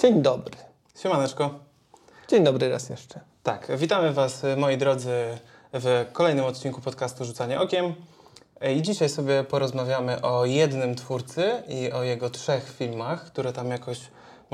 Dzień dobry. Siemaneczko. Dzień dobry raz jeszcze. Tak, witamy Was, moi drodzy, w kolejnym odcinku podcastu Rzucanie Okiem. I dzisiaj sobie porozmawiamy o jednym twórcy i o jego trzech filmach, które tam jakoś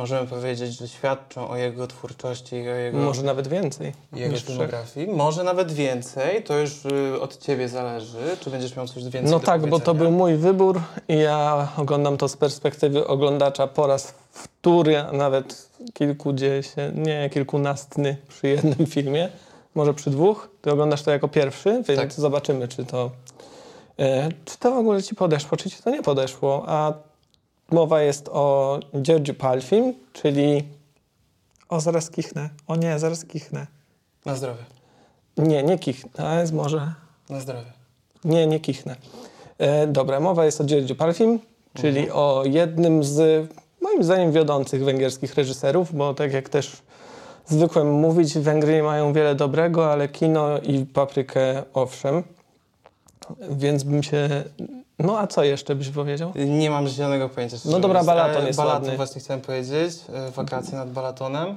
możemy powiedzieć, że świadczą o jego twórczości i o jego, Może nawet więcej jego filmografii. Może nawet więcej, to już y, od Ciebie zależy, czy będziesz miał coś więcej No tak, bo to był mój wybór i ja oglądam to z perspektywy oglądacza po raz wtóry, a nawet kilkudziesięć, nie kilkunastny przy jednym filmie, może przy dwóch. Ty oglądasz to jako pierwszy, więc Tak. zobaczymy, czy to, e, czy to w ogóle ci podeszło, czy ci to nie podeszło. A mowa jest o Georgiu Palfim, czyli... O, zaraz kichnę. O nie, zaraz kichnę. Na zdrowie, Nie, nie kichnę, jest może... na zdrowie. Nie, nie kichnę. E, dobra, mowa jest o Georgiu Parfim, czyli o jednym z moim zdaniem wiodących węgierskich reżyserów, bo tak jak też zwykłem mówić, Węgry mają wiele dobrego, ale kino i paprykę owszem. Więc bym się... No a co jeszcze byś powiedział? Nie mam zielonego pojęcia. No dobra. Balaton E, jest Balaton ładny. właśnie chciałem powiedzieć. e, Wakacje nad Balatonem.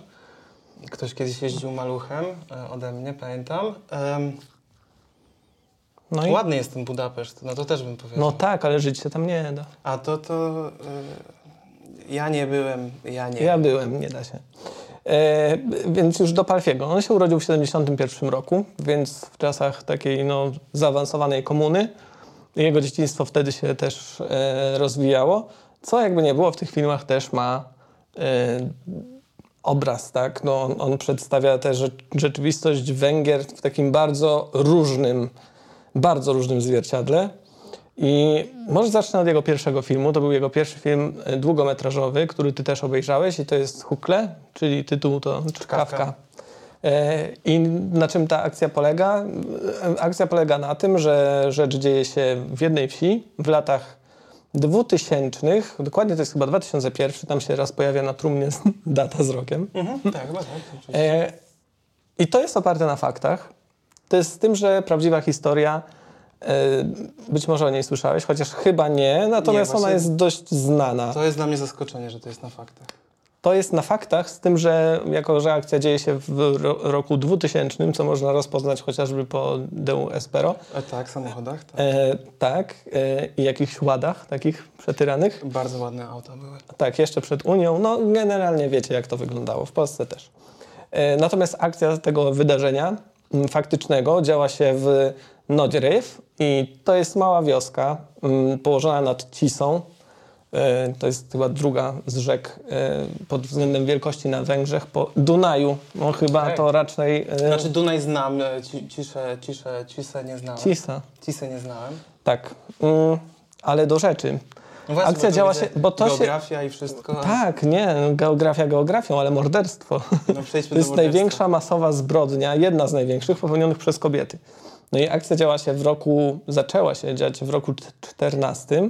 Ktoś kiedyś jeździł maluchem e, ode mnie, pamiętam. No, i... Ładny jest ten Budapeszt, no to też bym powiedział. no tak, ale żyć się tam nie da. A to to... e, ja nie byłem, ja nie. Ja byłem, nie da się. E, więc już do Palfiego. On się urodził w 71 roku, więc w czasach takiej no, zaawansowanej komuny. Jego dzieciństwo wtedy się też e, rozwijało, co jakby nie było w tych filmach też ma e, obraz, tak? No, on, on przedstawia rze- rzeczywistość Węgier w takim bardzo różnym, bardzo różnym zwierciadle. I może zacznę od jego pierwszego filmu. To był jego pierwszy film e, długometrażowy, który ty też obejrzałeś i to jest Hukle, czyli tytuł to Czkawka. E, I na czym ta akcja polega? E, Akcja polega na tym, że rzecz dzieje się w jednej wsi w latach 2000, dokładnie to jest chyba 2001, tam się raz pojawia na trumnie data z rokiem. Mhm, tak, chyba tak. E, I to jest oparte na faktach. To jest z tym, że prawdziwa historia, być może o niej słyszałeś, chociaż chyba nie, natomiast właśnie- ona jest dość znana. To jest dla mnie zaskoczenie, że to jest na faktach. To jest na faktach, z tym, że jako że akcja dzieje się w ro roku 2000, co można rozpoznać chociażby po Deu Espero, E, tak, samochodach, tak. e, tak, e, i jakichś ładach takich przetyranych. Bardzo ładne auta były. Tak, jeszcze przed Unią. No, generalnie wiecie, jak to wyglądało. W Polsce też. E, Natomiast akcja tego wydarzenia m, faktycznego działa się w Nodzieryw i to jest mała wioska m, położona nad Cisą. E, To jest chyba druga z rzek e, pod względem wielkości na Węgrzech po Dunaju. No chyba Okej. to raczej e, Znaczy Dunaj znam, ci, ciszę, ciszę, cisę nie znałem. Cisa. Cisę nie znałem. Tak. Mm, Ale do rzeczy. No właśnie, Akcja działa się- bo to się- Geografia i wszystko. Tak, nie, geografia geografią, ale morderstwo. No To jest morderstwa. największa masowa zbrodnia, jedna z największych popełnionych przez kobiety. No i akcja działa się w roku, zaczęła się dziać w roku 14.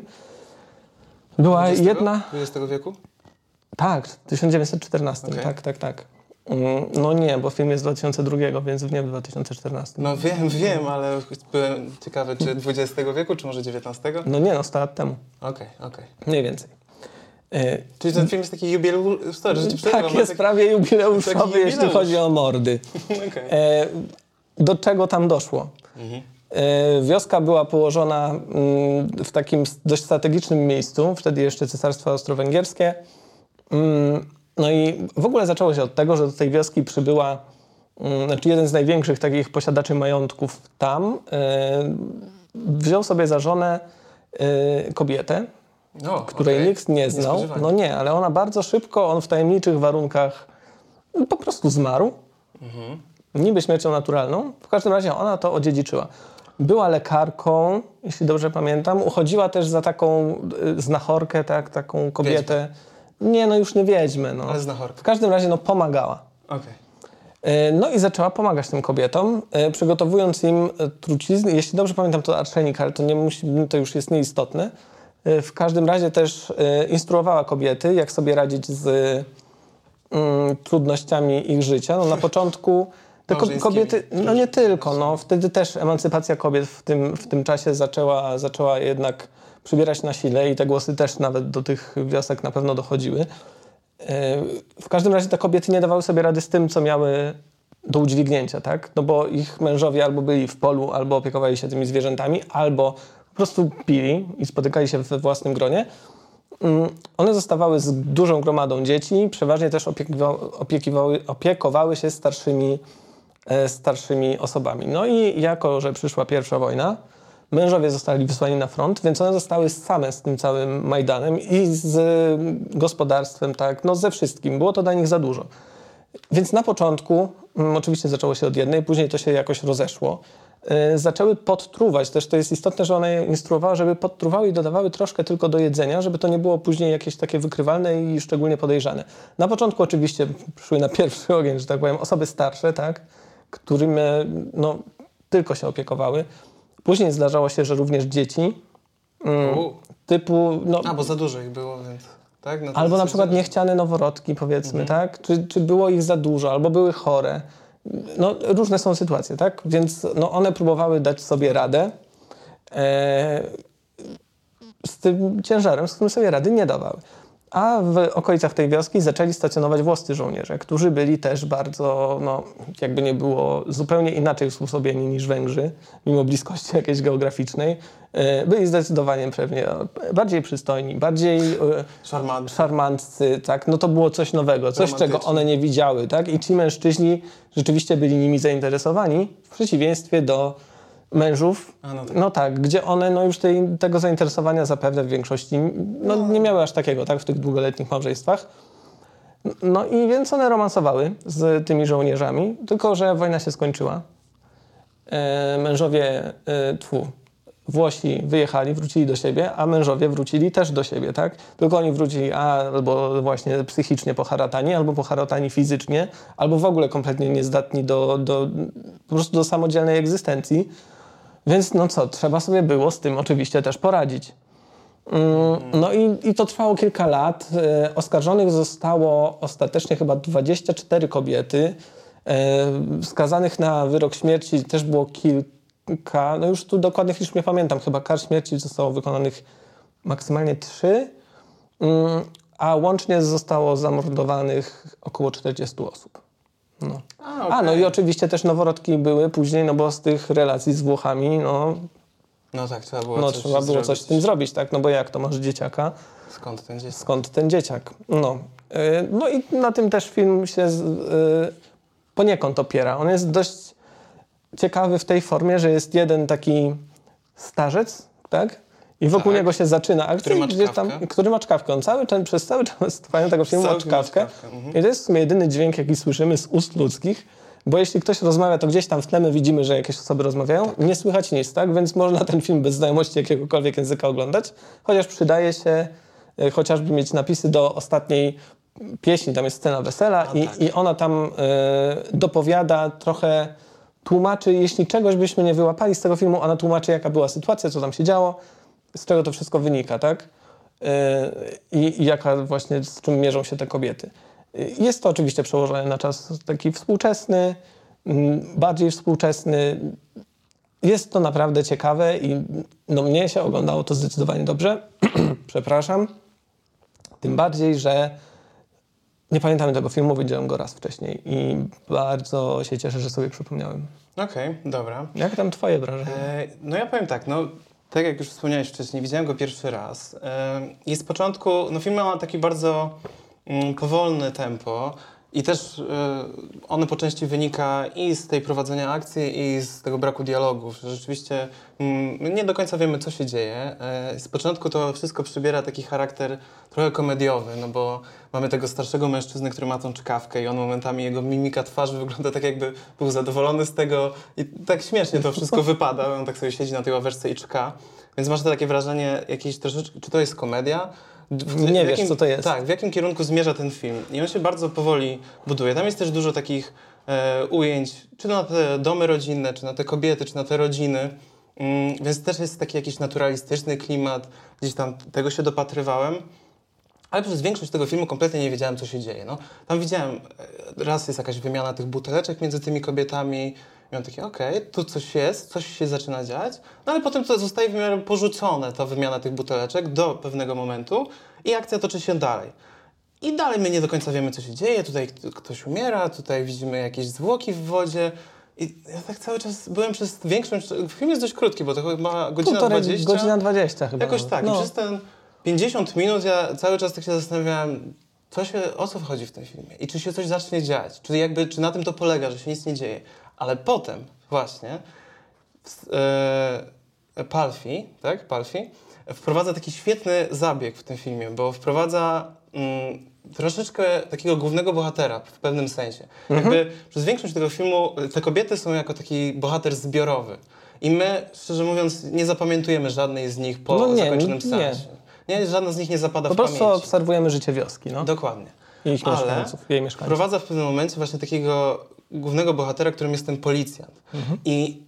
Była 20? jedna, 20 wieku? tak, 1914, Okej. tak, tak, tak. Mm, No nie, bo film jest z 2002, więc nie w 2014. No wiem, wiem, ale byłem ciekawy, czy 20 wieku, czy może 19? No nie, no 100 lat temu, Okej, okej. mniej więcej. E, Czyli ten film jest taki jubileusz, sorry, że ci przerwam, tak, jest prawie jubileuszowy, taki jeśli chodzi o mordy. Okej. E, do czego tam doszło? Mhm. E, Wioska była położona mm, w takim dość strategicznym miejscu, wtedy jeszcze Cesarstwo Austro-Węgierskie. Mm, No i w ogóle zaczęło się od tego, że do tej wioski przybyła, mm, znaczy jeden z największych takich posiadaczy majątków tam, e, wziął sobie za żonę e, kobietę, No, której okej. nikt nie znał. No nie, ale ona bardzo szybko, on w tajemniczych warunkach po prostu zmarł. Mhm. Niby śmiercią naturalną. W każdym razie ona to odziedziczyła. Była lekarką, jeśli dobrze pamiętam. Uchodziła też za taką y, znachorkę, tak, taką kobietę. Nie, no już nie wiedźmę. No. Ale znachorka. W każdym razie no, pomagała. E, No i zaczęła pomagać tym kobietom, e, przygotowując im e, trucizny. Jeśli dobrze pamiętam, to arszenik, ale to, nie musi, to już jest nieistotne. W każdym razie też instruowała kobiety, jak sobie radzić z mm, trudnościami ich życia. No, na początku te ko- kobiety, no nie tylko, no, wtedy też emancypacja kobiet w tym, w tym czasie zaczęła, zaczęła jednak przybierać na sile i te głosy też nawet do tych wiosek na pewno dochodziły. w każdym razie te kobiety nie dawały sobie rady z tym, co miały do udźwignięcia, tak? No bo ich mężowie albo byli w polu, albo opiekowali się tymi zwierzętami, albo po prostu pili i spotykali się we własnym gronie. Mm, one zostawały z dużą gromadą dzieci, przeważnie też opiekowały, opiekowały się starszymi, e, starszymi osobami. No i jako, że przyszła pierwsza wojna, mężowie zostali wysłani na front, więc one zostały same z tym całym Majdanem i z gospodarstwem, tak, no ze wszystkim. Było to dla nich za dużo. Więc na początku, mm, oczywiście zaczęło się od jednej, później to się jakoś rozeszło. Yy, zaczęły podtruwać, też to jest istotne, że one je instruowały, żeby podtruwały i dodawały troszkę tylko do jedzenia, żeby to nie było później jakieś takie wykrywalne i szczególnie podejrzane. Na początku oczywiście szły na pierwszy ogień, że tak powiem, osoby starsze, tak, którym no, tylko się opiekowały. Później zdarzało się, że również dzieci mm, typu... No, A, bo za dużo ich było, więc... Tak? No albo na przykład niechciane noworodki, powiedzmy, mhm. tak? Czy, czy było ich za dużo, albo były chore. No, różne są sytuacje, tak? Więc no, one próbowały dać sobie radę e, z tym ciężarem, z którym sobie rady nie dawały a w okolicach tej wioski zaczęli stacjonować włoscy żołnierze, którzy byli też bardzo, no, jakby nie było, zupełnie inaczej usposobieni niż Węgrzy, mimo bliskości jakiejś geograficznej. E, byli zdecydowanie pewnie bardziej przystojni, bardziej e, szarmantcy. szarmantcy, tak? No to było coś nowego, coś, czego one nie widziały, tak? I ci mężczyźni rzeczywiście byli nimi zainteresowani, w przeciwieństwie do mężów, no tak. no tak. gdzie one no już tej, tego zainteresowania zapewne w większości no, no, nie miały aż takiego, tak, w tych długoletnich małżeństwach. No i więc one romansowały z tymi żołnierzami, tylko że wojna się skończyła. E, mężowie, e, tfu, Włosi wyjechali, wrócili do siebie, a mężowie wrócili też do siebie, tak? Tylko oni wrócili albo właśnie psychicznie poharatani, albo poharatani fizycznie, albo w ogóle kompletnie niezdatni do, do, po prostu do samodzielnej egzystencji. Więc no co, trzeba sobie było z tym oczywiście też poradzić. Mm, no i, i to trwało kilka lat. E, oskarżonych zostało ostatecznie chyba 24 kobiety. E, skazanych na wyrok śmierci też było kilka, no już tu dokładnych liczb nie pamiętam, chyba kar śmierci zostało wykonanych maksymalnie trzy, mm, a łącznie zostało zamordowanych około 40 osób. No. A, okay. A, no i oczywiście też noworodki były później, no bo z tych relacji z Włochami, no... No tak, trzeba było, no, coś, trzeba było coś z tym zrobić, tak? No bo jak to masz dzieciaka? Skąd ten dzieciak? Skąd ten dzieciak? No. Yy, no i na tym też film się z, yy, poniekąd opiera. On jest dość ciekawy w tej formie, że jest jeden taki starzec, tak? I wokół tak. niego się zaczyna akcja, który ma gdzieś tam, który ma czkawkę. On cały czas, przez cały czas trwania tego filmu ma czkawkę. Mhm. I to jest w sumie jedyny dźwięk, jaki słyszymy z ust ludzkich. Bo jeśli ktoś rozmawia, to gdzieś tam w tle my widzimy, że jakieś osoby rozmawiają. Tak. Nie słychać nic, tak? Więc można ten film bez znajomości jakiegokolwiek języka oglądać. Chociaż przydaje się e, chociażby mieć napisy do ostatniej pieśni. Tam jest scena wesela no i, tak. i ona tam e, dopowiada trochę tłumaczy, jeśli czegoś byśmy nie wyłapali z tego filmu, ona tłumaczy, jaka była sytuacja, co tam się działo, z czego to wszystko wynika, tak? I, i jaka właśnie, z czym mierzą się te kobiety. Jest to oczywiście przełożone na czas taki współczesny, bardziej współczesny. Jest to naprawdę ciekawe i no mnie się oglądało to zdecydowanie dobrze. Przepraszam. Tym bardziej, że nie pamiętamy tego filmu, widziałem go raz wcześniej i bardzo się cieszę, że sobie przypomniałem. Okej, okay, dobra. Jak tam twoje wrażenie? E, no ja powiem tak, no tak jak już wspomniałeś wcześniej, widziałem go pierwszy raz. I z początku, no film ma taki bardzo mm, powolne tempo i też y, ono po części wynika i z tej prowadzenia akcji, i z tego braku dialogów. Rzeczywiście mm, nie do końca wiemy, co się dzieje. E, z początku to wszystko przybiera taki charakter trochę komediowy, no bo mamy tego starszego mężczyznę, który ma tą czkawkę i on momentami, jego mimika twarzy wygląda tak, jakby był zadowolony z tego i tak śmiesznie to wszystko wypada. On tak sobie siedzi na tej ławeczce i czka. Więc masz takie wrażenie jakieś troszeczkę, czy to jest komedia, nie wiesz, jakim, co to jest. Tak, w jakim kierunku zmierza ten film. I on się bardzo powoli buduje. Tam jest też dużo takich e, ujęć, czy na te domy rodzinne, czy na te kobiety, czy na te rodziny. Mm, więc też jest taki jakiś naturalistyczny klimat. Gdzieś tam tego się dopatrywałem. Ale przez większość tego filmu kompletnie nie wiedziałem, co się dzieje. No, tam widziałem, e, raz jest jakaś wymiana tych buteleczek między tymi kobietami, miałem takie, okej, okay, tu coś jest, coś się zaczyna dziać, no ale potem to zostaje w miarę porzucone, ta wymiana tych buteleczek do pewnego momentu i akcja toczy się dalej. I dalej my nie do końca wiemy, co się dzieje. Tutaj ktoś umiera, tutaj widzimy jakieś zwłoki w wodzie. I ja tak cały czas byłem przez większość... Film jest dość krótki, bo to chyba godzina Półtorej 20. godzina 20 chyba. Jakoś tak. No. I przez ten 50 minut ja cały czas tak się zastanawiałem, co się, o co wchodzi w tym filmie i czy się coś zacznie dziać. Czy, jakby, czy na tym to polega, że się nic nie dzieje. Ale potem właśnie e, Palfi, tak? Palfi wprowadza taki świetny zabieg w tym filmie, bo wprowadza mm, troszeczkę takiego głównego bohatera w pewnym sensie. Mhm. Jakby przez większość tego filmu te kobiety są jako taki bohater zbiorowy. I my, szczerze mówiąc, nie zapamiętujemy żadnej z nich po No nie, zakończonym nie. seansie. Nie, żadna z nich nie zapada Po w prostu pamięci. obserwujemy życie wioski, no. Dokładnie. I ich Ale mieszkańców, jej mieszkańców. Wprowadza w pewnym momencie właśnie takiego głównego bohatera, którym jest ten policjant. Mhm. I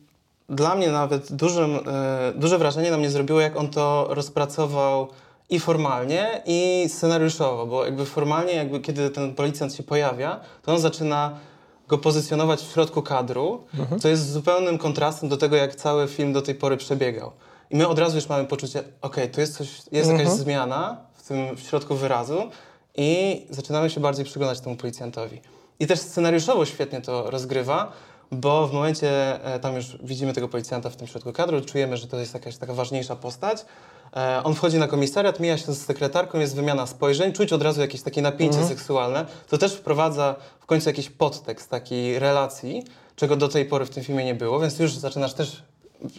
dla mnie nawet dużym, e, duże wrażenie na mnie zrobiło, jak on to rozpracował i formalnie, i scenariuszowo, bo jakby formalnie, jakby kiedy ten policjant się pojawia, to on zaczyna go pozycjonować w środku kadru, Mhm. co jest zupełnym kontrastem do tego, jak cały film do tej pory przebiegał. I my od razu już mamy poczucie, okej, tu jest coś, jest jakaś Mhm. zmiana w tym w środku wyrazu i zaczynamy się bardziej przyglądać temu policjantowi. I też scenariuszowo świetnie to rozgrywa, bo w momencie, e, tam już widzimy tego policjanta w tym środku kadru, czujemy, że to jest jakaś taka ważniejsza postać. E, on wchodzi na komisariat, mija się z sekretarką, jest wymiana spojrzeń, czuć od razu jakieś takie napięcie seksualne. To też wprowadza w końcu jakiś podtekst takiej relacji, czego do tej pory w tym filmie nie było, więc już zaczynasz też,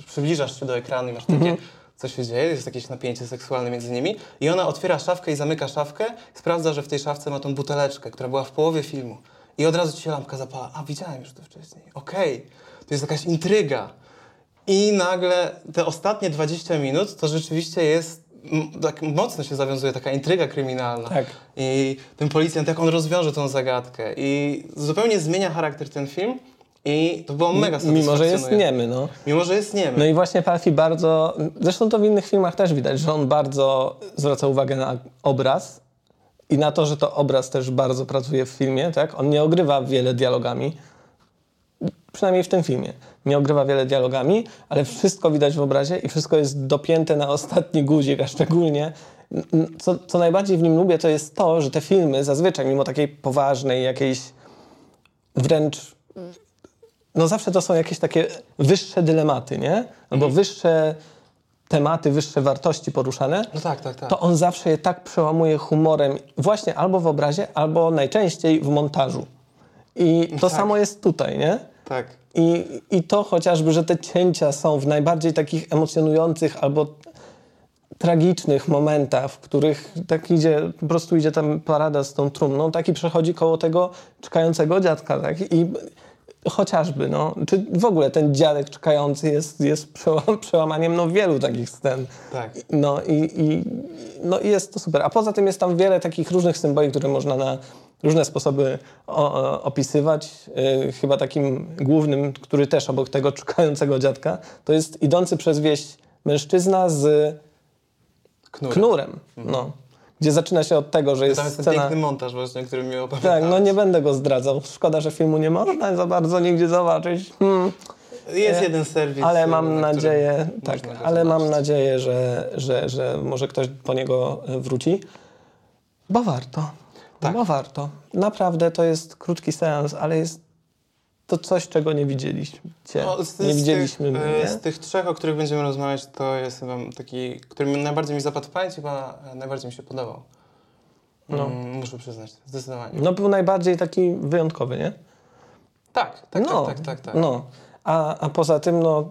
przybliżasz się do ekranu i masz takie, co się dzieje, jest jakieś napięcie seksualne między nimi. I ona otwiera szafkę i zamyka szafkę, sprawdza, że w tej szafce ma tą buteleczkę, która była w połowie filmu. I od razu ci się lampka zapala. A, widziałem już to wcześniej. Okej, to jest jakaś intryga. I nagle te ostatnie 20 minut to rzeczywiście jest, tak mocno się zawiązuje taka intryga kryminalna. Tak. I ten policjant, jak on rozwiąże tą zagadkę. I zupełnie zmienia charakter ten film. I to było mega Mimo, że jest niemy, no. Mimo, że jest niemy. No i właśnie Palfi bardzo, zresztą to w innych filmach też widać, że on bardzo zwraca uwagę na obraz i na to, że to obraz też bardzo pracuje w filmie, tak? On nie ogrywa wiele dialogami, przynajmniej w tym filmie. Nie ogrywa wiele dialogami, ale wszystko widać w obrazie i wszystko jest dopięte na ostatni guzik, a szczególnie co, co najbardziej w nim lubię, to jest to, że te filmy zazwyczaj, mimo takiej poważnej, jakiejś wręcz no zawsze to są jakieś takie wyższe dylematy, nie? Albo wyższe tematy, wyższe wartości poruszane, No tak, tak, tak. to on zawsze je tak przełamuje humorem właśnie albo w obrazie, albo najczęściej w montażu. I to Tak. samo jest tutaj, nie? Tak. I, I to chociażby, że te cięcia są w najbardziej takich emocjonujących albo tragicznych momentach, w których tak idzie, po prostu idzie tam parada z tą trumną, taki przechodzi koło tego czekającego dziadka, tak? I chociażby, no, czy w ogóle ten dziadek czekający jest, jest przełam, przełamaniem no, wielu takich scen. Tak. No i, i, no jest to super. A poza tym jest tam wiele takich różnych symboli, które można na różne sposoby o, o, opisywać. Yy, chyba takim głównym, który też obok tego czekającego dziadka, to jest idący przez wieś mężczyzna z Knur. knurem. No. Gdzie zaczyna się od tego, że jest jest ten scena... piękny montaż właśnie, który mi opowiadałeś. Tak, no nie będę go zdradzał. Szkoda, że filmu nie można za bardzo nigdzie zobaczyć. Hmm. Jest E, jeden serwis. Ale e, mam na nadzieję, tak, ale mam nadzieję, że, że, że może ktoś po niego e, wróci. Bo warto. Tak. Bo warto. Naprawdę to jest krótki seans, ale jest to coś, czego nie widzieliście. No, z, nie z widzieliśmy. Tych, nie? e, z tych trzech, o których będziemy rozmawiać, to jest chyba taki, który najbardziej mi zapadł w pamięć, chyba e, najbardziej mi się podobał. No. Mm, muszę przyznać, zdecydowanie. No był najbardziej taki wyjątkowy, nie? Tak, tak, no, tak, tak, tak, tak. No. A, a poza tym, no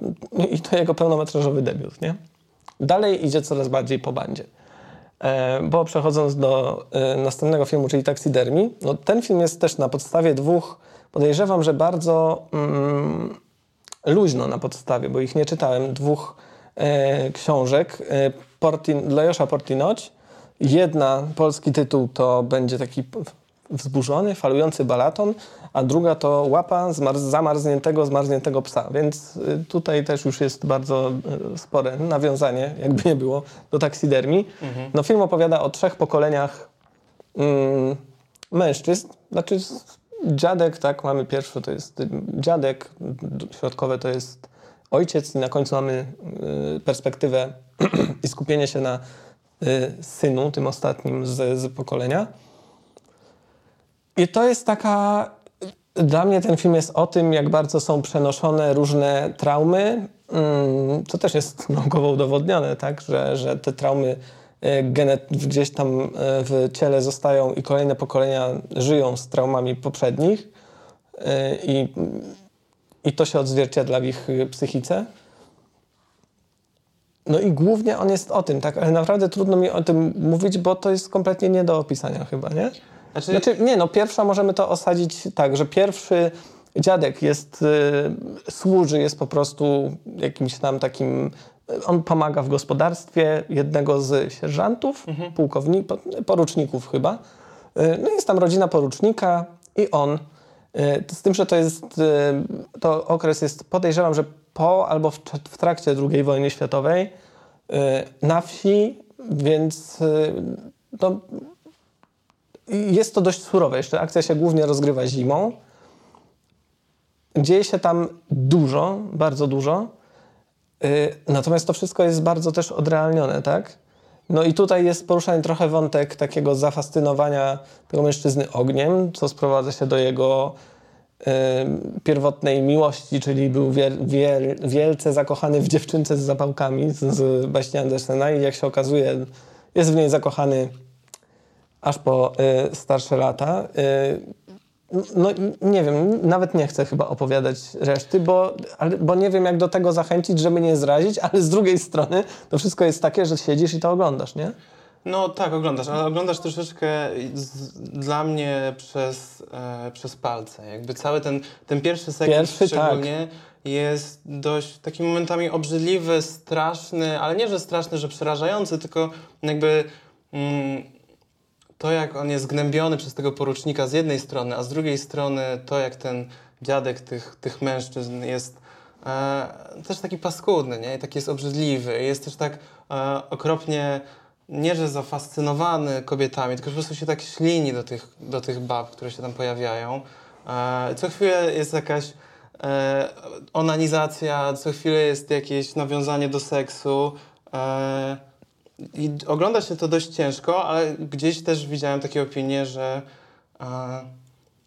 i to jego pełnometrażowy debiut, nie? Dalej idzie coraz bardziej po bandzie. E, bo przechodząc do e, następnego filmu, czyli Taxidermi, no ten film jest też na podstawie dwóch, podejrzewam, że bardzo mm, luźno na podstawie, bo ich nie czytałem, dwóch e, książek e, Portin, Lajosza Portinoć. Jedna, polski tytuł to będzie taki wzburzony, falujący balaton, a druga to łapa zmar- zamarzniętego, zmarzniętego psa. Więc y, tutaj też już jest bardzo y, spore nawiązanie, jakby nie było, do taksidermii. No film opowiada o trzech pokoleniach mm, mężczyzn, znaczy dziadek, tak, mamy pierwszy to jest dziadek, środkowe to jest ojciec i na końcu mamy y, perspektywę i skupienie się na y, synu, tym ostatnim z, z pokolenia. I to jest taka. Dla mnie ten film jest o tym, jak bardzo są przenoszone różne traumy. Mm, To też jest naukowo udowodnione, tak? że, że te traumy gdzieś tam e, w ciele zostają i kolejne pokolenia żyją z traumami poprzednich. E, I, i to się odzwierciedla w ich psychice. No i głównie on jest o tym, tak? Ale naprawdę trudno mi o tym mówić, bo to jest kompletnie nie do opisania chyba, nie? Znaczy, Znaczy, nie, no pierwsza możemy to osadzić tak, że pierwszy dziadek jest, y, służy, jest po prostu jakimś tam takim, on pomaga w gospodarstwie jednego z sierżantów, pułkownik, po- poruczników chyba. Y, no jest tam rodzina porucznika i on. Y, z tym, że to jest, y, to okres jest, podejrzewam, że po albo w, trakcie II wojny światowej na wsi, więc y, no, jest to dość surowe. Jeszcze akcja się głównie rozgrywa zimą. Dzieje się tam dużo, bardzo dużo. Yy, natomiast to wszystko jest bardzo też odrealnione, tak? No i tutaj jest poruszany trochę wątek takiego zafascynowania tego mężczyzny ogniem, co sprowadza się do jego yy, pierwotnej miłości, czyli był wiel, wiel, wielce zakochany w dziewczynce z zapałkami z, z baśni Andersena i jak się okazuje, jest w niej zakochany aż po y, starsze lata. Y, no nie wiem, nawet nie chcę chyba opowiadać reszty, bo, ale, bo nie wiem jak do tego zachęcić, żeby nie zrazić, ale z drugiej strony to wszystko jest takie, że siedzisz i to oglądasz, nie? No tak, oglądasz, ale oglądasz troszeczkę z, dla mnie przez, e, przez palce. Jakby cały ten, ten pierwszy sekund Pierwszy, szczególnie jest dość takimi momentami obrzydliwy, straszny, ale nie, że straszny, że przerażający, tylko jakby mm, to, jak on jest gnębiony przez tego porucznika z jednej strony, a z drugiej strony to, jak ten dziadek tych, tych mężczyzn jest e, też taki paskudny, nie? I taki jest obrzydliwy. Jest też tak e, okropnie, nie że zafascynowany kobietami, tylko po prostu się tak ślini do tych, do tych bab, które się tam pojawiają. E, co chwilę jest jakaś e, onanizacja, co chwilę jest jakieś nawiązanie do seksu. E, i ogląda się to dość ciężko, ale gdzieś też widziałem takie opinie, że e,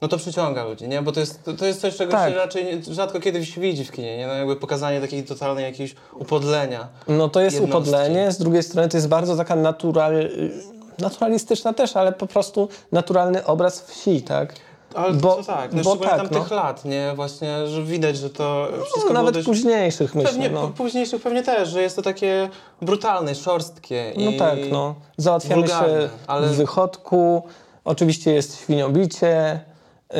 no to przyciąga ludzi, nie? Bo to jest, to, to jest coś, czego Tak. się raczej nie- rzadko kiedy się widzi w kinie, nie? No jakby pokazanie takiej totalnej jakiegoś upodlenia. No to jest Jednostki. upodlenie, z drugiej strony to jest bardzo taka natural, naturalistyczna też, ale po prostu naturalny obraz wsi, tak? Ale Bo- to tak, no bo tak, tam no. tych lat, nie? Właśnie, że widać, że to wszystko No, nawet dość... późniejszych myślę, Pewnie, no. późniejszych pewnie też, że jest to takie brutalne, szorstkie i... No tak, no. Załatwiamy wulgarne, się ale- w wychodku. Oczywiście jest świniobicie, yy,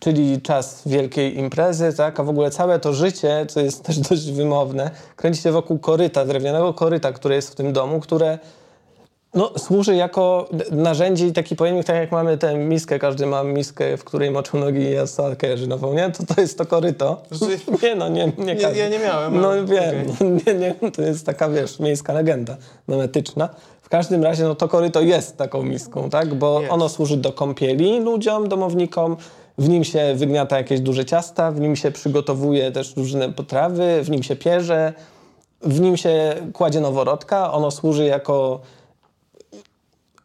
czyli czas wielkiej imprezy, tak? A w ogóle całe to życie, co jest też dość wymowne, kręci się wokół koryta, drewnianego koryta, które jest w tym domu, które no, służy jako narzędzie taki pojemnik, tak jak mamy tę miskę, każdy ma miskę, w której moczył nogi i jasalkę jarzynową, nie? To to jest to koryto. Że- Nie no, nie, nie Nie, ja nie miałem, No wiem, okej. nie, nie, to jest taka, wiesz, miejska legenda memetyczna. W każdym razie, no to koryto jest taką miską, tak? Bo Jest. ono służy do kąpieli ludziom, domownikom, w nim się wygniata jakieś duże ciasta, w nim się przygotowuje też różne potrawy, w nim się pierze, w nim się kładzie noworodka, ono służy jako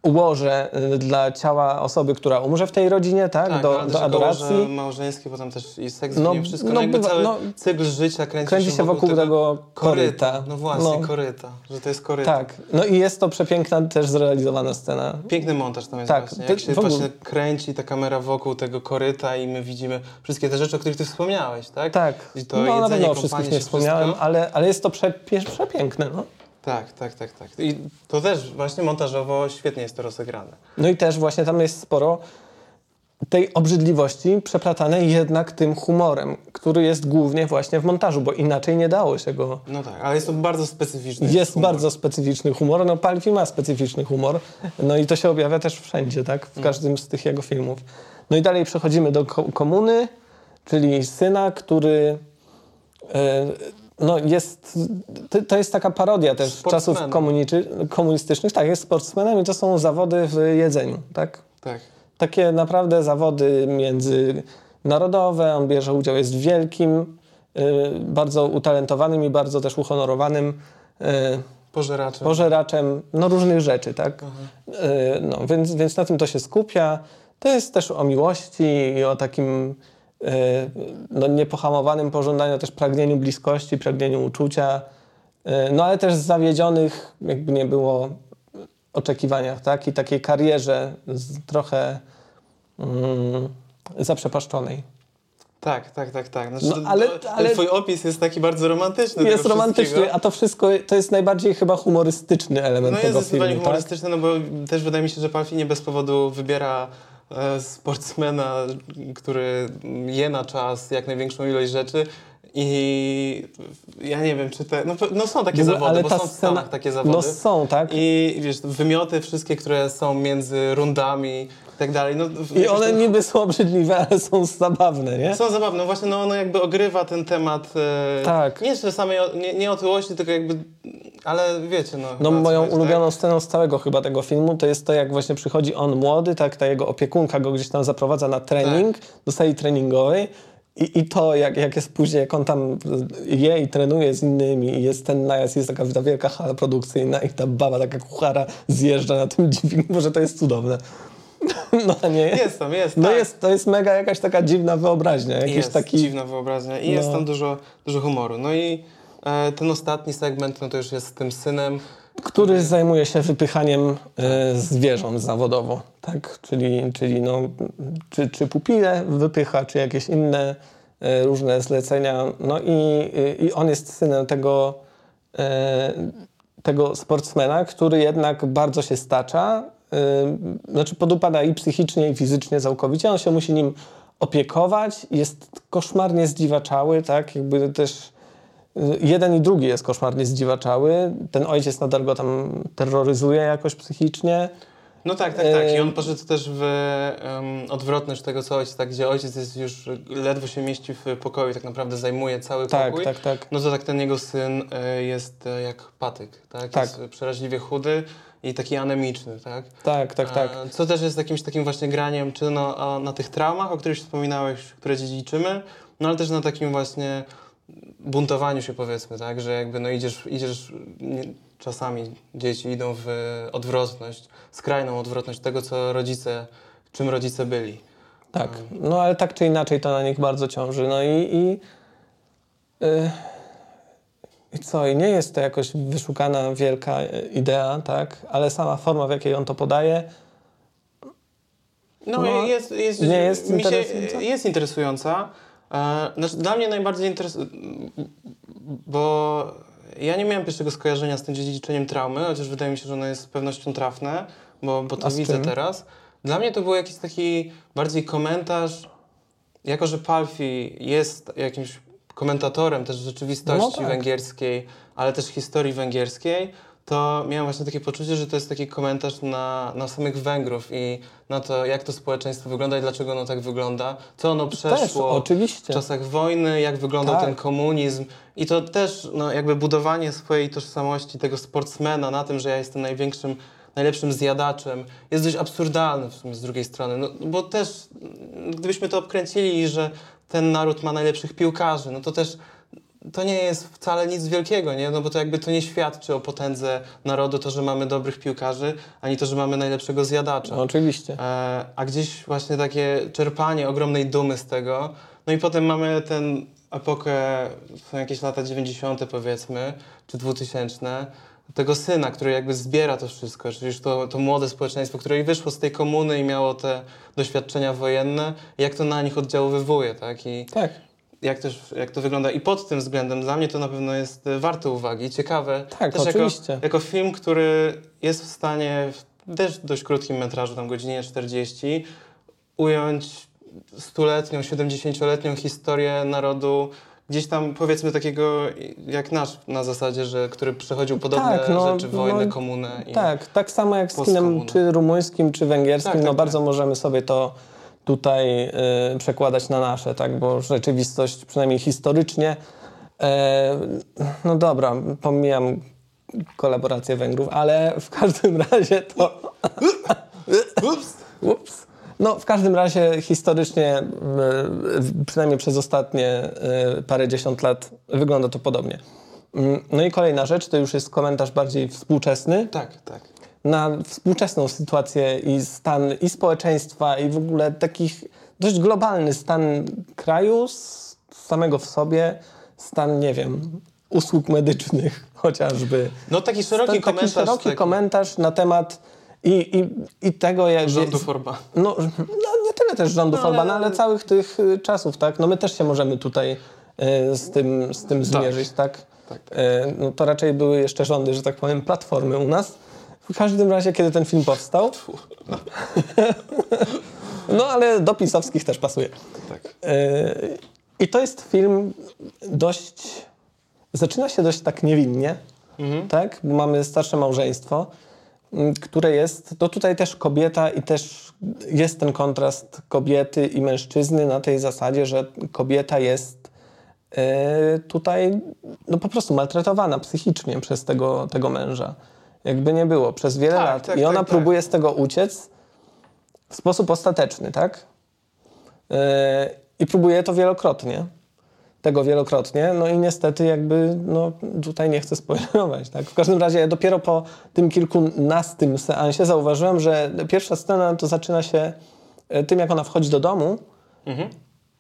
łoże y, dla ciała osoby, która umrze w tej rodzinie, tak? Tak, do, ale do adoracji. Koło, że małżeńskie, potem też i seks, No, no, wszystko, no no, bywa- cały no, cykl życia kręci, kręci się wokół tego koryta. No właśnie, No. koryta, że to jest koryta. Tak, no i jest to przepiękna też zrealizowana scena. Piękny montaż tam jest Tak, właśnie, jak się w ogóle- właśnie kręci ta kamera wokół tego koryta i my widzimy wszystkie te rzeczy, o których ty wspomniałeś, tak? Tak, I to no na pewno o wszystkich nie wspomniałem, wszystko. ale, ale jest to przepiękne. No. Tak, tak, tak, tak. I to też właśnie montażowo świetnie jest to rozegrane. no i też właśnie tam jest sporo tej obrzydliwości przeplatanej jednak tym humorem, który jest głównie właśnie w montażu, bo inaczej nie dało się go No tak, ale jest to bardzo specyficzny Jest humor. bardzo specyficzny humor. No, Palfi ma specyficzny humor. No i to się objawia też wszędzie, tak? W każdym z tych jego filmów. No i dalej przechodzimy do ko- komuny, czyli syna, który e, no jest, to, jest taka parodia też czasów komunistycznych. Tak, jest sportsmenem i to są zawody w jedzeniu, tak? Tak. Takie naprawdę zawody międzynarodowe. On bierze udział, jest wielkim, y, bardzo utalentowanym i bardzo też uhonorowanym y, Pożeracze. pożeraczem no, różnych rzeczy, tak? Y, No, więc, więc na tym to się skupia. To jest też o miłości i o takim no, niepohamowanym pożądaniu, też pragnieniu bliskości, pragnieniu uczucia, e, no ale też zawiedzionych, jakby nie było, oczekiwaniach, tak? I takiej karierze trochę mm, zaprzepaszczonej. Tak, tak, tak, tak. Znaczy, No, ale- to- ale- twój opis jest taki bardzo romantyczny. Jest romantyczny, a to wszystko to jest najbardziej chyba humorystyczny element No jest tego zdecydowanie filmu, tak? humorystyczne, no bo też wydaje mi się, że Palfi nie bez powodu wybiera sportsmena, który je na czas jak największą ilość rzeczy i ja nie wiem, czy te... No, no są takie ogóle, zawody, ale bo są w scena- Stanach takie zawody. No są, tak? I wiesz, wymioty wszystkie, które są między rundami tak dalej. No, I one niby są obrzydliwe, ale są zabawne, nie? Są zabawne, no właśnie no, ono jakby ogrywa ten temat. E, Tak. Nie, że samej, nie, nie otyłości, tylko jakby. Ale wiecie, no. No moją chodzi, ulubioną sceną z całego chyba tego filmu to jest to, jak właśnie przychodzi on młody, tak, ta jego opiekunka go gdzieś tam zaprowadza na trening, Tak. do sali treningowej i, i to, jak, jak jest później, jak on tam je i trenuje z innymi i jest ten najazd, jest taka ta wielka hala produkcyjna i ta baba, taka kuchara zjeżdża na tym dźwigu, może to jest cudowne. No nie? Jest tam, jest. No tak. jest, to jest mega jakaś taka dziwna wyobraźnia, jakiś jest taki... dziwna wyobraźnia i jest No. tam dużo, dużo humoru. No i e, ten ostatni segment, no to już jest z tym synem. który zajmuje się wypychaniem e, zwierząt zawodowo, tak? Czyli, czyli no, czy, czy pupile wypycha, czy jakieś inne e, różne zlecenia. No i, i on jest synem tego, e, tego sportsmena, który jednak bardzo się stacza, znaczy podupada i psychicznie, i fizycznie całkowicie. On się musi nim opiekować, jest koszmarnie zdziwaczały, tak? Jakby też Jeden i drugi jest koszmarnie zdziwaczały. Ten ojciec nadal go tam terroryzuje jakoś psychicznie. No tak, tak, tak. I on poszedł też w em, odwrotność tego, co ojciec, tak, gdzie ojciec jest już ledwo się mieści w pokoju, tak naprawdę zajmuje cały Tak, pokój. tak, tak. No to tak ten jego syn e, jest e, jak patyk, tak? Tak. Jest przeraźliwie chudy i taki anemiczny, tak? Tak, tak, tak. Co też jest jakimś takim właśnie graniem, czy no, a na tych traumach, o których wspominałeś, które dziedziczymy, no ale też na takim właśnie buntowaniu się powiedzmy, tak? Że jakby no idziesz, idziesz nie, czasami dzieci idą w odwrotność, skrajną odwrotność tego, co rodzice, czym rodzice byli. Tak. No ale tak czy inaczej to na nich bardzo ciąży. No i. i y, i co? I nie jest to jakoś wyszukana wielka y, idea, tak? Ale sama forma, w jakiej on to podaje, No, No, jest, jest, nie jest mi się, interesująca? jest interesująca. E, znaczy, dla mnie najbardziej interesująca, bo ja nie miałem pierwszego skojarzenia z tym dziedziczeniem traumy, chociaż wydaje mi się, że ono jest z pewnością trafne, bo, bo to widzę czym? teraz. Dla mnie to był jakiś taki bardziej komentarz, jako że Palfi jest jakimś komentatorem też rzeczywistości No tak. węgierskiej, ale też historii węgierskiej, to miałem właśnie takie poczucie, że to jest taki komentarz na, na samych Węgrów i na to, jak to społeczeństwo wygląda i dlaczego ono tak wygląda, co ono też przeszło w oczywiście. czasach wojny, jak wyglądał Tak. ten komunizm. I to też no, jakby budowanie swojej tożsamości, tego sportsmena na tym, że ja jestem największym, najlepszym zjadaczem, jest dość absurdalne w sumie z drugiej strony. No, bo też, gdybyśmy to obkręcili, że ten naród ma najlepszych piłkarzy, no to też to nie jest wcale nic wielkiego, nie? No bo to jakby to nie świadczy o potędze narodu, to, że mamy dobrych piłkarzy, ani to, że mamy najlepszego zjadacza. No, oczywiście. E, a gdzieś właśnie takie czerpanie ogromnej dumy z tego. No i potem mamy ten epokę, są jakieś lata 90. powiedzmy, czy 2000, tego syna, który jakby zbiera to wszystko, czyli już to, to młode społeczeństwo, które i wyszło z tej komuny i miało te doświadczenia wojenne, jak to na nich oddziaływuje, tak? I Tak. jak, też, jak to wygląda. I pod tym względem dla mnie to na pewno jest e, warte uwagi, ciekawe. Tak, też oczywiście. Jako, jako film, który jest w stanie w też dość krótkim metrażu, tam godzinie 40, ująć stuletnią, 70-letnią historię narodu, gdzieś tam powiedzmy takiego jak nasz, na zasadzie, że który przechodził podobne Tak, no, rzeczy, wojnę, no, komunę. Tak, tak samo jak z kinem czy rumuńskim, czy węgierskim, Tak, tak, no bardzo tak. możemy sobie to tutaj y, przekładać na nasze, tak, bo rzeczywistość, przynajmniej historycznie, e, no dobra, pomijam kolaborację Węgrów, ale w każdym razie to... Ups! Ups. No, w każdym razie historycznie, przynajmniej przez ostatnie y, parę dziesiąt lat, wygląda to podobnie. Mm, No i kolejna rzecz, to już jest komentarz bardziej współczesny. Tak, tak. na współczesną sytuację i stan i społeczeństwa i w ogóle takich dość globalny stan kraju samego w sobie, stan, nie wiem, usług medycznych chociażby. No taki szeroki taki komentarz. szeroki komentarz na temat i, i, i tego, jak... Rządów Orba. No, no nie tyle też rządów No, ale- Orbana, ale całych tych y, czasów, tak? No my też się możemy tutaj y, z tym, z tym zmierzyć, tak? Tak, tak. Y, No to raczej były jeszcze rządy, że tak powiem, platformy u nas. W każdym razie, kiedy ten film powstał, no ale do pisowskich też pasuje. Tak. I to jest film dość. Zaczyna się dość tak niewinnie, Mhm. tak? Bo mamy starsze małżeństwo, które jest. To tutaj też kobieta i też jest ten kontrast kobiety i mężczyzny na tej zasadzie, że kobieta jest y, tutaj no po prostu maltretowana psychicznie przez tego, tego męża. Jakby nie było, przez wiele Tak, lat. tak, I ona tak, tak. próbuje z tego uciec w sposób ostateczny, tak? Yy, I próbuje to wielokrotnie. Tego wielokrotnie. No i niestety jakby no, tutaj nie chcę spoilerować. Tak? W każdym razie dopiero po tym kilkunastym seansie zauważyłem, że pierwsza scena to zaczyna się e, tym, jak ona wchodzi do domu Mhm.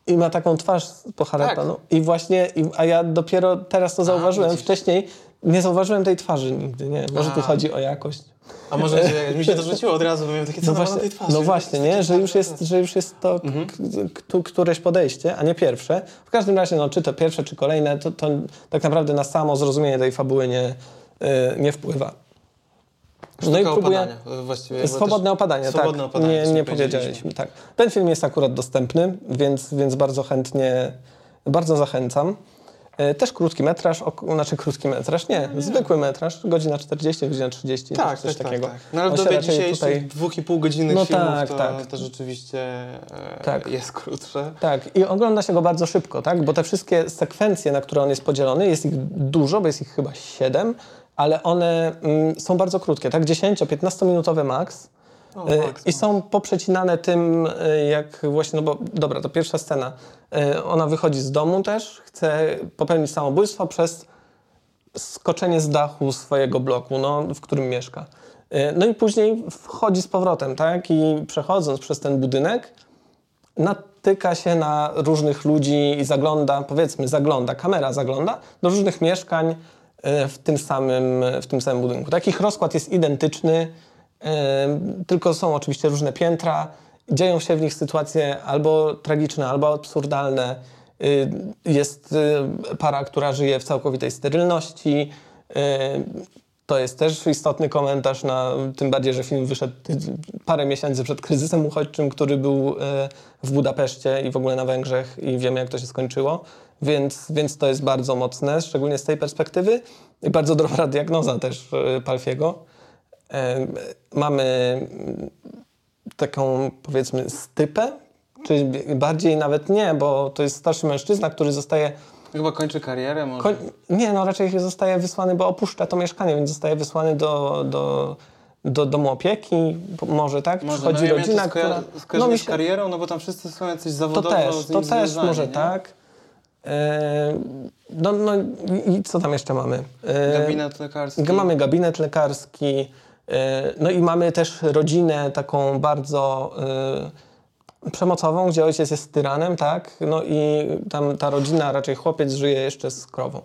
I ma taką twarz poharatowaną. I właśnie, i, a ja dopiero teraz to zauważyłem. widzisz. Wcześniej nie zauważyłem tej twarzy nigdy. Nie? Może tu A. chodzi o jakość. A może się, mi się to rzuciło od razu, bo miałem takie co No właśnie, tej twarzy. no właśnie, nie? Że już jest, że już jest to Mhm. któreś podejście, a nie pierwsze. W każdym razie, no, czy to pierwsze, czy kolejne, to, to tak naprawdę na samo zrozumienie tej fabuły nie, y, nie wpływa. Sztuka opadania, e, właściwie. bo Swobodne też- opadanie, swobodne tak. opadanie, nie, nie powiedzieliśmy. tak. Ten film jest akurat dostępny, więc, więc bardzo chętnie, bardzo zachęcam. E, Też krótki metraż, ok- znaczy krótki metraż, nie, zwykły metraż, godzina 40, godzina 30, Tak, coś tak, takiego. tak, tak. No ale w dobie dzisiejszych dwóch i pół godzinnych No filmów tak, to, tak. to rzeczywiście e, Tak. jest krótsze. Tak, i ogląda się go bardzo szybko, tak? Bo te wszystkie sekwencje, na które on jest podzielony, jest ich dużo, bo jest ich chyba siedem, ale one mm, są bardzo krótkie, tak? 10-15 minutowe max. O, Max, I są poprzecinane tym, y, jak właśnie, no bo dobra, to pierwsza scena. Y, Ona wychodzi z domu też, chce popełnić samobójstwo przez skoczenie z dachu swojego bloku, no, w którym mieszka. No i później wchodzi z powrotem, tak? I przechodząc przez ten budynek, natyka się na różnych ludzi i zagląda, powiedzmy, zagląda, kamera zagląda do różnych mieszkań w tym samym, w tym samym budynku. Takich rozkład jest identyczny, e, tylko są oczywiście różne piętra. Dzieją się w nich sytuacje albo tragiczne, albo absurdalne. Y, Jest para, która żyje w całkowitej sterylności. To jest też istotny komentarz, na, tym bardziej, że film wyszedł parę miesięcy przed kryzysem uchodźczym, który był e, w Budapeszcie i w ogóle na Węgrzech i wiemy, jak to się skończyło. Więc, więc to jest bardzo mocne, szczególnie z tej perspektywy. I bardzo dobra diagnoza też e, Palfiego. Mamy taką, powiedzmy, stypę, czy bardziej nawet nie, bo to jest starszy mężczyzna, który zostaje Chyba kończy karierę może. Koń... Nie, no raczej zostaje wysłany, bo opuszcza to mieszkanie, więc zostaje wysłany do, do, do domu opieki, może tak? Może, Przychodzi no, ja rodzina, to skoja- która... skojarzenie mi z karierą, no bo tam wszyscy są jacyś To zawodowo też, z to też może nie? tak. E, no, no i, co tam jeszcze mamy? E, Gabinet lekarski. Mamy gabinet lekarski, e, no i mamy też rodzinę taką bardzo przemocową, gdzie ojciec jest tyranem, tak? No i tam ta rodzina, raczej chłopiec żyje jeszcze z krową.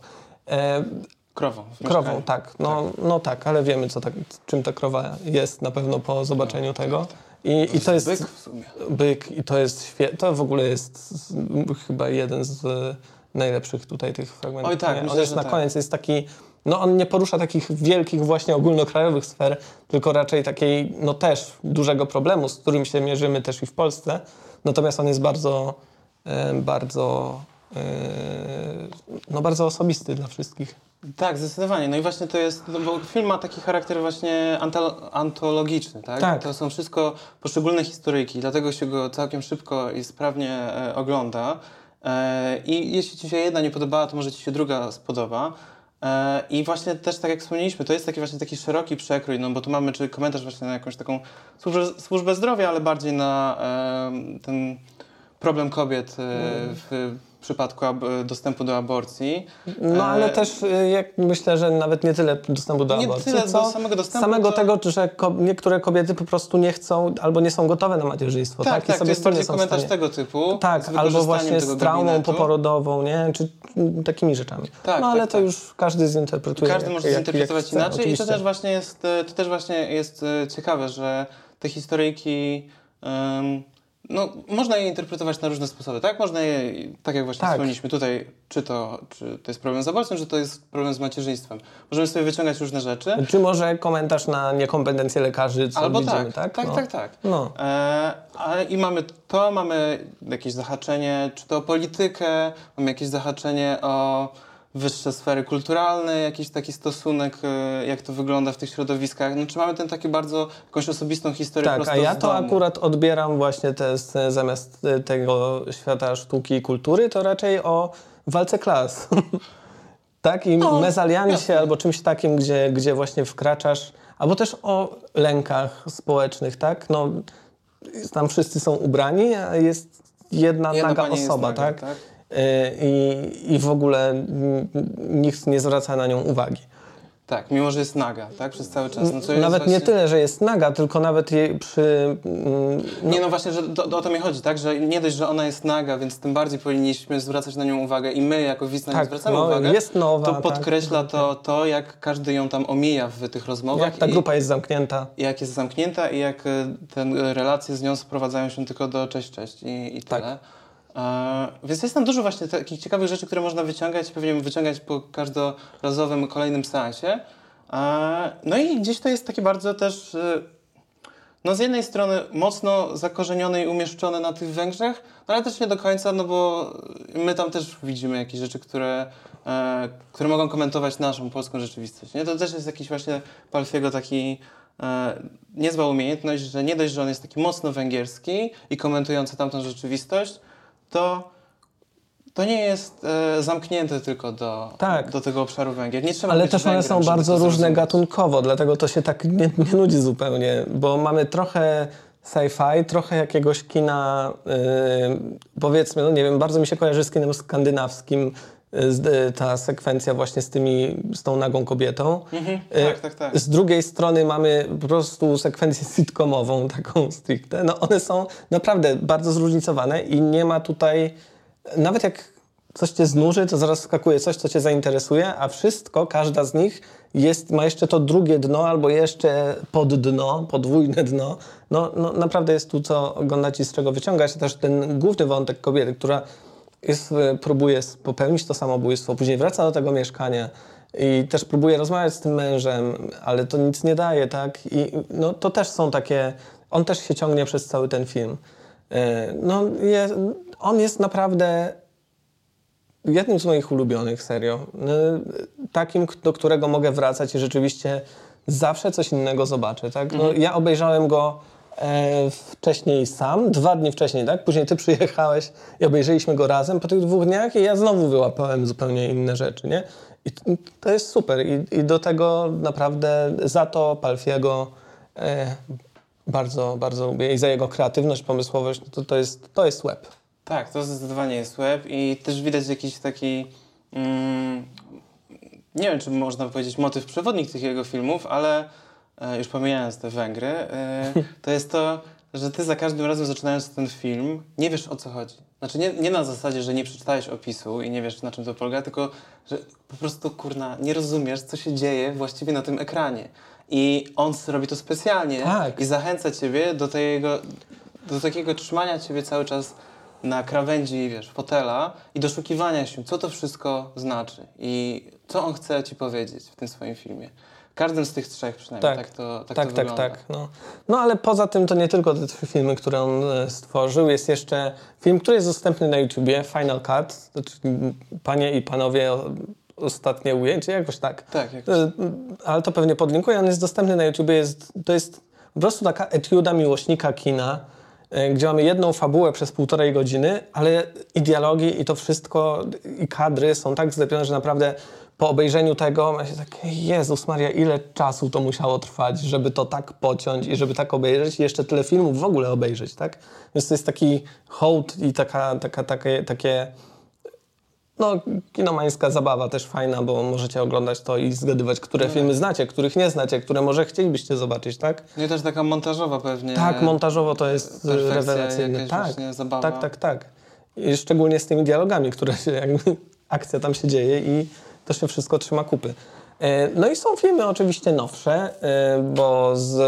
Krową. Krową, tak. No tak. no tak, ale wiemy, co tak, czym ta krowa jest na pewno po zobaczeniu tego. I, I to jest Byk w sumie. byk i to jest świetne. To w ogóle jest chyba jeden z e, najlepszych tutaj tych fragmentów. Oj, tak, Nie? on myślę, jest na tak. koniec, jest taki, no on nie porusza takich wielkich właśnie ogólnokrajowych sfer, tylko raczej takiej, no też dużego problemu, z którym się mierzymy też i w Polsce. Natomiast on jest bardzo, e, bardzo, e, no bardzo osobisty dla wszystkich. Tak, zdecydowanie. No i właśnie to jest, no bo film ma taki charakter właśnie antologiczny, tak? Tak. To są wszystko poszczególne historyjki, dlatego się go całkiem szybko i sprawnie e, ogląda. E, I jeśli Ci się jedna nie podobała, to może Ci się druga spodoba. E, I właśnie też tak jak wspomnieliśmy, to jest taki właśnie taki szeroki przekrój, no bo tu mamy czy komentarz właśnie na jakąś taką służbę, służbę zdrowia, ale bardziej na e, ten problem kobiet e, w przypadku dostępu do aborcji. No ale E, też y, jak myślę, że nawet nie tyle dostępu do Nie aborcji, tyle do co samego dostępu, samego to- tego, że ko- niektóre kobiety po prostu nie chcą albo nie są gotowe na macierzyństwo. Tak, Tak, tak, I to sobie jest nie są komentarz stanie. tego typu. Tak, albo właśnie z traumą gabinetu. poporodową, nie? Czy mm, takimi rzeczami. Tak, no ale tak, to tak. już każdy zinterpretuje. Każdy jak- może jak- zinterpretować jak inaczej i to oczywiście. też właśnie jest, e, to też właśnie jest e, ciekawe, że te historyjki em, no, można je interpretować na różne sposoby, tak? Można je, tak jak właśnie Tak. wspomnieliśmy tutaj, czy to, czy to jest problem z aborcją, czy to jest problem z macierzyństwem. Możemy sobie wyciągać różne rzeczy. Czy może komentarz na niekompetencje lekarzy, co Albo widzimy, tak, tak? tak, no. tak, tak. No. E, ale i mamy to, mamy jakieś zahaczenie, czy to o politykę, mamy jakieś zahaczenie o wyższe sfery kulturalne, jakiś taki stosunek, e, jak to wygląda w tych środowiskach. No, czy mamy ten taki bardzo, jakąś osobistą historię Tak, a ja to domu. akurat odbieram właśnie te, zamiast y, tego świata sztuki i kultury, to raczej o walce klas. tak, i No, mezaliansie jasne. albo czymś takim, gdzie, gdzie właśnie wkraczasz, albo też o lękach społecznych, tak? No, tam wszyscy są ubrani, a jest jedna, Jedna naga osoba, naga, tak? tak? Y, I, I w ogóle nikt nie zwraca na nią uwagi. Tak, mimo że jest naga, tak? Przez cały czas. No, Nawet właśnie... nie tyle, że jest naga, tylko nawet jej przy... mm, Nie, no właśnie, że do, o to mi chodzi, tak? Że nie dość, że ona jest naga, więc tym bardziej powinniśmy zwracać na nią uwagę i my jako widz na nią Tak, zwracamy no, uwagę. jest nowa, To tak. podkreśla to, to, jak każdy ją tam omija w tych rozmowach. Jak ta grupa jest zamknięta. jak jest zamknięta i jak e, te e, relacje z nią sprowadzają się tylko do cześć, cześć i, i Tak. tyle. E, więc jest tam dużo właśnie takich ciekawych rzeczy, które można wyciągać, pewnie wyciągać po każdorazowym kolejnym seansie. E, no i gdzieś to jest takie bardzo też, e, no z jednej strony mocno zakorzenione i umieszczone na tych Węgrzech, no ale też nie do końca, no bo my tam też widzimy jakieś rzeczy, które, e, które mogą komentować naszą polską rzeczywistość. Nie? To też jest jakiś właśnie Palfiego taki e, niezła umiejętność, że nie dość, że on jest taki mocno węgierski i komentujący tamtą rzeczywistość, to to nie jest e, zamknięte tylko do, Tak. do tego obszaru Węgier. Nie trzeba Ale też one są bardzo różne gatunkowo, dlatego to się tak nie, nie nudzi zupełnie, bo mamy trochę sci-fi, trochę jakiegoś kina, yy, powiedzmy, no nie wiem, bardzo mi się kojarzy z kinem skandynawskim, ta sekwencja właśnie z tymi, z tą nagą kobietą. Mhm, Yy, tak, tak, tak. Z drugiej strony mamy po prostu sekwencję sitcomową, taką stricte. No one są naprawdę bardzo zróżnicowane i nie ma tutaj, nawet jak coś cię znuży, to zaraz skakuje coś, co cię zainteresuje, a wszystko, każda z nich jest, ma jeszcze to drugie dno albo jeszcze poddno, podwójne dno. No, no naprawdę jest tu co oglądać i z czego wyciągać. Też ten główny wątek kobiety, która jest, e, próbuje popełnić to samobójstwo, później wraca do tego mieszkania i też próbuje rozmawiać z tym mężem, ale to nic nie daje, tak? I no, to też są takie... On też się ciągnie przez cały ten film. E, No, je, on jest naprawdę jednym z moich ulubionych, serio. Y, Takim, do którego mogę wracać i rzeczywiście zawsze coś innego zobaczę, tak? No, ja obejrzałem go e, wcześniej sam, dwa dni wcześniej, tak? Później ty przyjechałeś i obejrzeliśmy go razem po tych dwóch dniach i ja znowu wyłapałem zupełnie inne rzeczy, nie? I to jest super i, i do tego naprawdę za to Palfiego e, bardzo, bardzo lubię i za jego kreatywność, pomysłowość, no to, to, jest, to jest web. Tak, to zdecydowanie jest web i też widać jakiś taki, mm, nie wiem czy można powiedzieć motyw przewodnik tych jego filmów, ale już pomijając te Węgry, e, to jest to, że ty za każdym razem zaczynając ten film nie wiesz o co chodzi. Znaczy nie, nie na zasadzie, że nie przeczytałeś opisu i nie wiesz na czym to polega, tylko że po prostu kurna nie rozumiesz co się dzieje właściwie na tym ekranie. I on robi to specjalnie Tak. i zachęca ciebie do tego, do takiego trzymania ciebie cały czas na krawędzi, wiesz, fotela i doszukiwania się, co to wszystko znaczy i co on chce ci powiedzieć w tym swoim filmie. Każdym z tych trzech przynajmniej tak, Tak, to, tak, tak, to tak, tak. No. no ale poza tym to nie tylko te trzy filmy, które on e, stworzył. Jest jeszcze film, który jest dostępny na YouTubie, Final Cut. Znaczy, panie i panowie, ostatnie ujęcie, jakoś tak. Tak, jak... E, Ale to pewnie podlinkuję. On jest dostępny na YouTubie. Jest, to jest po prostu taka etiuda miłośnika kina. E, gdzie mamy jedną fabułę przez półtorej godziny, ale i dialogi, i to wszystko, i kadry są tak zlepione, że naprawdę po obejrzeniu tego ma się takie, Jezus Maria, ile czasu to musiało trwać, żeby to tak pociąć i żeby tak obejrzeć i jeszcze tyle filmów w ogóle obejrzeć, tak? Więc to jest taki hołd i taka, taka, takie, takie no, kinomańska zabawa też fajna, bo możecie oglądać to i zgadywać, które filmy znacie, których nie znacie, które może chcielibyście zobaczyć, tak? No i też taka montażowa pewnie. Tak, montażowo to jest rewelacyjne. Tak, zabawa. tak, tak, tak. I szczególnie z tymi dialogami, które się jakby, akcja tam się dzieje i to się wszystko trzyma kupy. E, No i są filmy oczywiście nowsze, e, bo z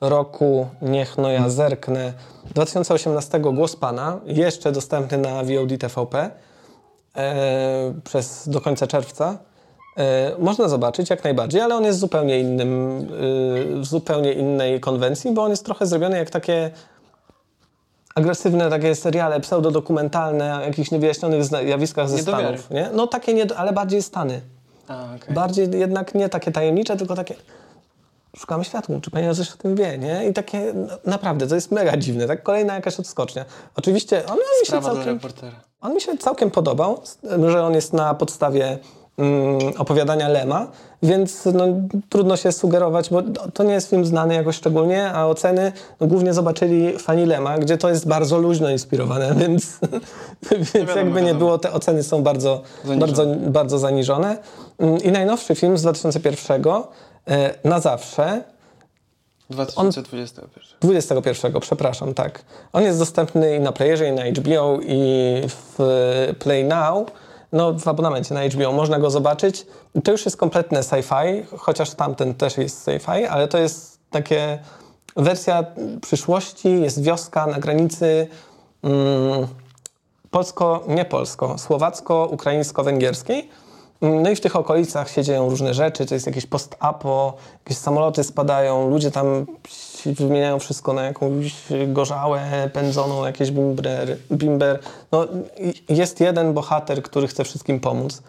roku Niech no ja zerknę 2018 Głos Pana, jeszcze dostępny na VOD TVP e, przez do końca czerwca. E, można zobaczyć jak najbardziej, ale on jest zupełnie innym, y, w zupełnie innej konwencji, bo on jest trochę zrobiony jak takie agresywne takie seriale pseudodokumentalne o jakichś niewyjaśnionych zjawiskach ze do. Stanów, nie? No takie, nie, ale bardziej Stany. A, okej. Bardziej jednak nie takie tajemnicze, tylko takie szukamy światła, czy pani coś o tym wie, nie? I takie no, naprawdę, to jest mega dziwne, tak? Kolejna jakaś odskocznia. Oczywiście on mi się całkiem... reportera. On mi się całkiem podobał, że on jest na podstawie mm, opowiadania Lema, więc no, trudno się sugerować, bo to nie jest film znany jakoś szczególnie, a oceny no, głównie zobaczyli fani Lema, gdzie to jest bardzo luźno inspirowane, więc, więc wiadomo, jakby nie było, te oceny są bardzo Zaniżone. bardzo, bardzo zaniżone. Mm, I najnowszy film z 2001, e, Na zawsze, 2021. 21, przepraszam, tak. On jest dostępny i na Playerze, i na HBO, i w Play Now. No, w abonamencie na HBO można go zobaczyć. To już jest kompletne sci-fi, chociaż tamten też jest sci-fi, ale to jest takie wersja przyszłości, jest wioska na granicy mm, polsko, nie polsko, słowacko-ukraińsko-węgierskiej. No i w tych okolicach się dzieją różne rzeczy, to jest jakieś post-apo, jakieś samoloty spadają, ludzie tam wymieniają wszystko na jakąś gorzałę, pędzoną, jakieś bimber. bimber. No, jest jeden bohater, który chce wszystkim pomóc.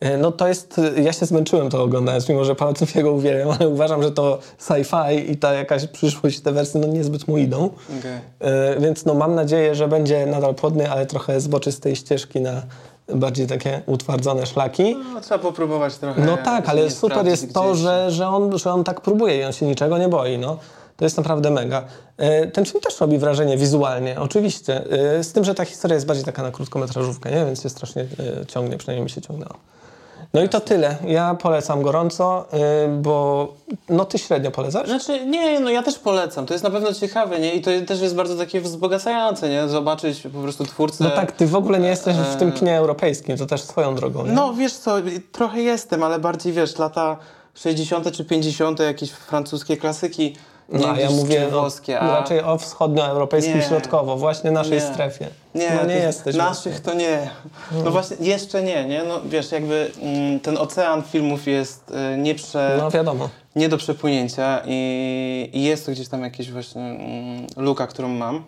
E, No to jest, ja się zmęczyłem to oglądając, mimo że Palacyfiego uwielbiam, ale uważam, że to sci-fi i ta jakaś przyszłość, te wersje no niezbyt mu idą. Okej. E, Więc no, mam nadzieję, że będzie nadal płodny, ale trochę zboczy z tej ścieżki na bardziej takie utwardzone szlaki. No, trzeba popróbować trochę. No tak, ale super jest to, gdzieś. że, że, on, że on tak próbuje i on się niczego nie boi. No. To jest naprawdę mega. E, Ten film też robi wrażenie wizualnie, oczywiście. E, Z tym, że ta historia jest bardziej taka na krótkometrażówkę, nie? więc się strasznie e, ciągnie, przynajmniej mi się ciągnęło. No i to tyle. Ja polecam gorąco, e, bo no ty średnio polecasz? Znaczy, nie, no ja też polecam. To jest na pewno ciekawe, nie? I to też jest bardzo takie wzbogacające, nie? Zobaczyć po prostu twórcę. No tak, ty w ogóle nie jesteś w tym kinie europejskim, to też swoją drogą. Nie? No wiesz co, trochę jestem, ale bardziej wiesz, lata 60. czy 50. jakieś francuskie klasyki. Nie No, ja mówię czy włoskie, a raczej o wschodnioeuropejskim Nie. środkowo, właśnie naszej Nie. strefie. Nie, no nie jesteś. Naszych to nie. No właśnie, jeszcze nie, nie? No wiesz, jakby mm, ten ocean filmów jest y, nieprze... No wiadomo. nie do przepłynięcia i, i jest to gdzieś tam jakaś właśnie mm, luka, którą mam.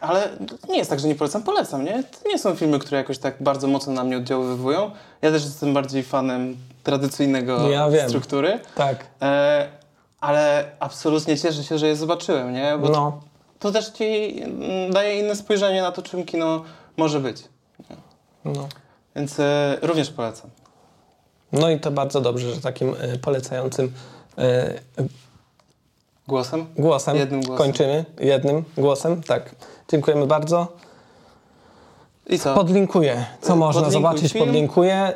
Ale nie jest tak, że nie polecam, polecam, nie? To nie są filmy, które jakoś tak bardzo mocno na mnie oddziaływują. Ja też jestem bardziej fanem tradycyjnego Ja struktury. Tak. E, ale absolutnie cieszę się, że je zobaczyłem, nie? Bo to, No. to też ci mm, daje inne spojrzenie na to, czym kino może być. No. Więc e, również polecam. no i to bardzo dobrze, że takim e, polecającym e, Głosem? głosem, Jednym głosem. kończymy. Jednym głosem, tak. Dziękujemy bardzo. I co? Podlinkuję. Co można podlinkuj zobaczyć, film. podlinkuję.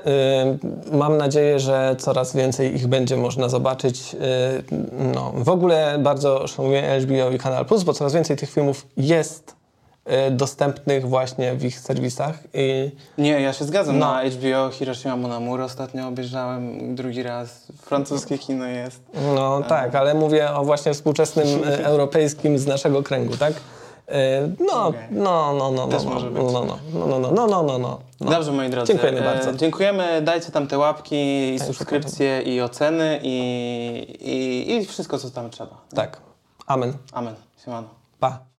Y, Mam nadzieję, że coraz więcej ich będzie można zobaczyć. Y, No, w ogóle bardzo szanuję HBO i Kanal Plus, bo coraz więcej tych filmów jest y, dostępnych właśnie w ich serwisach. I Nie, ja się zgadzam. No. Na HBO Hiroshima Mon Amour ostatnio obejrzałem drugi raz. Francuskie kino jest. No tak, ale mówię o właśnie współczesnym europejskim z naszego kręgu, tak? No, no, no, no. Też no, może być. No, no, no, no, no, no, no, no. Dobrze, moi drodzy. Dziękujemy bardzo. dziękujemy, dajcie tam te łapki i subskrypcje i oceny i, i, i wszystko, co tam trzeba. Tak. Amen. Amen. Siemano. Pa.